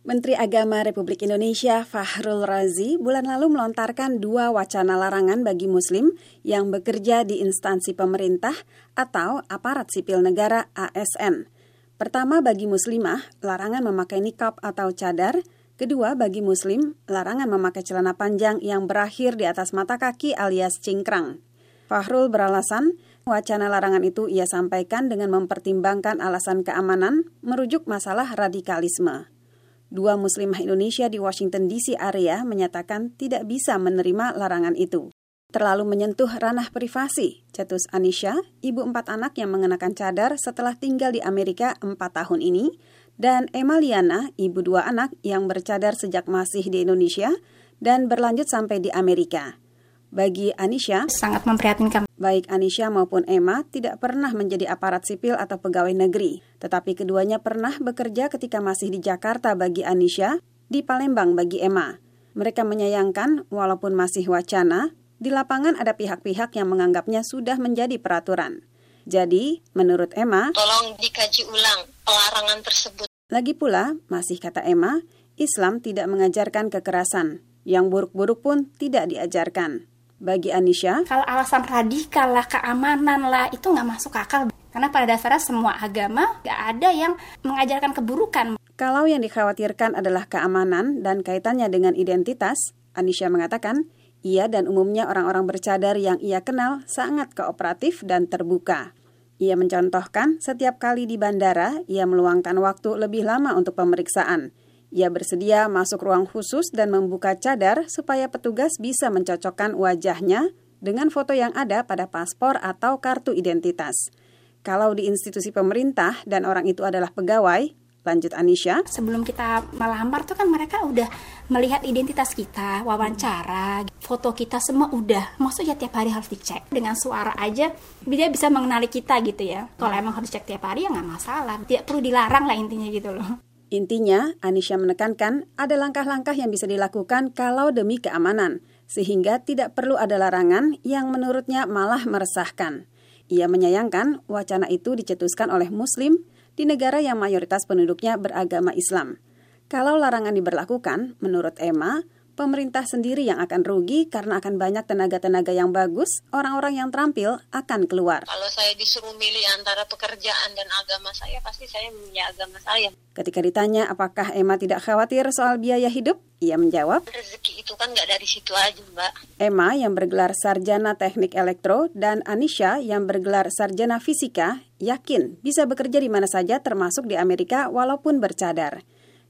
Menteri Agama Republik Indonesia Fahrul Razi bulan lalu melontarkan dua wacana larangan bagi Muslim yang bekerja di instansi pemerintah atau aparat sipil negara ASN. Pertama bagi Muslimah, larangan memakai nikab atau cadar. Kedua bagi Muslim, larangan memakai celana panjang yang berakhir di atas mata kaki alias cingkrang. Fahrul beralasan, wacana larangan itu ia sampaikan dengan mempertimbangkan alasan keamanan merujuk masalah radikalisme. Dua muslimah Indonesia di Washington DC area menyatakan tidak bisa menerima larangan itu. Terlalu menyentuh ranah privasi, cetus Anisha, ibu empat anak yang mengenakan cadar setelah tinggal di Amerika empat tahun ini, dan Emaliana, ibu dua anak yang bercadar sejak masih di Indonesia dan berlanjut sampai di Amerika. Bagi Anisha, sangat memprihatinkan. Baik Anisha maupun Emma tidak pernah menjadi aparat sipil atau pegawai negeri, tetapi keduanya pernah bekerja ketika masih di Jakarta bagi Anisha, di Palembang bagi Emma. Mereka menyayangkan, walaupun masih wacana, di lapangan ada pihak-pihak yang menganggapnya sudah menjadi peraturan. Jadi, menurut Emma, tolong dikaji ulang pelarangan tersebut. Lagi pula, masih kata Emma, Islam tidak mengajarkan kekerasan. Yang buruk-buruk pun tidak diajarkan bagi Anisha? Kalau alasan radikal lah, keamanan lah, itu nggak masuk akal. Karena pada dasarnya semua agama nggak ada yang mengajarkan keburukan. Kalau yang dikhawatirkan adalah keamanan dan kaitannya dengan identitas, Anisha mengatakan, ia dan umumnya orang-orang bercadar yang ia kenal sangat kooperatif dan terbuka. Ia mencontohkan setiap kali di bandara, ia meluangkan waktu lebih lama untuk pemeriksaan. Ia bersedia masuk ruang khusus dan membuka cadar supaya petugas bisa mencocokkan wajahnya dengan foto yang ada pada paspor atau kartu identitas. Kalau di institusi pemerintah dan orang itu adalah pegawai, lanjut Anisha. Sebelum kita melamar tuh kan mereka udah melihat identitas kita, wawancara, foto kita semua udah. Maksudnya tiap hari harus dicek. Dengan suara aja dia bisa mengenali kita gitu ya. Kalau emang harus cek tiap hari ya nggak masalah. Tidak perlu dilarang lah intinya gitu loh. Intinya, Anisha menekankan ada langkah-langkah yang bisa dilakukan kalau demi keamanan, sehingga tidak perlu ada larangan yang menurutnya malah meresahkan. Ia menyayangkan wacana itu dicetuskan oleh Muslim di negara yang mayoritas penduduknya beragama Islam. Kalau larangan diberlakukan, menurut Emma, pemerintah sendiri yang akan rugi karena akan banyak tenaga-tenaga yang bagus, orang-orang yang terampil akan keluar. Kalau saya disuruh milih antara pekerjaan dan agama saya, pasti saya memilih agama saya. Ketika ditanya apakah Emma tidak khawatir soal biaya hidup, ia menjawab, Rezeki itu kan nggak dari situ aja, Mbak. Emma yang bergelar sarjana teknik elektro dan Anisha yang bergelar sarjana fisika yakin bisa bekerja di mana saja termasuk di Amerika walaupun bercadar.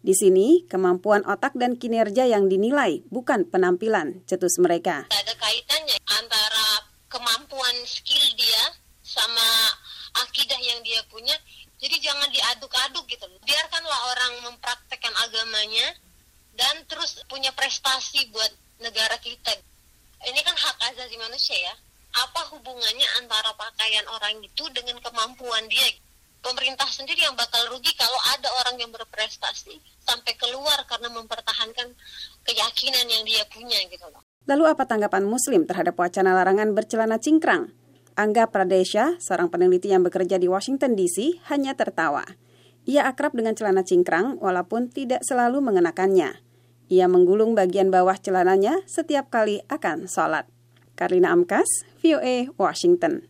Di sini, kemampuan otak dan kinerja yang dinilai, bukan penampilan, cetus mereka. Ada kaitannya antara kemampuan skill dia sama akidah yang dia punya. Jadi jangan diaduk-aduk gitu. Biarkanlah orang mempraktekkan agamanya dan terus punya prestasi buat negara kita. Ini kan hak asasi manusia ya. Apa hubungannya antara pakaian orang itu dengan kemampuan dia? Pemerintah sendiri yang bakal rugi kalau ada orang yang berprestasi sampai keluar karena mempertahankan keyakinan yang dia punya gitu loh. Lalu apa tanggapan Muslim terhadap wacana larangan bercelana cingkrang? Angga Pradesha, seorang peneliti yang bekerja di Washington DC, hanya tertawa. Ia akrab dengan celana cingkrang walaupun tidak selalu mengenakannya. Ia menggulung bagian bawah celananya setiap kali akan sholat. Karina Amkas, VOA, Washington.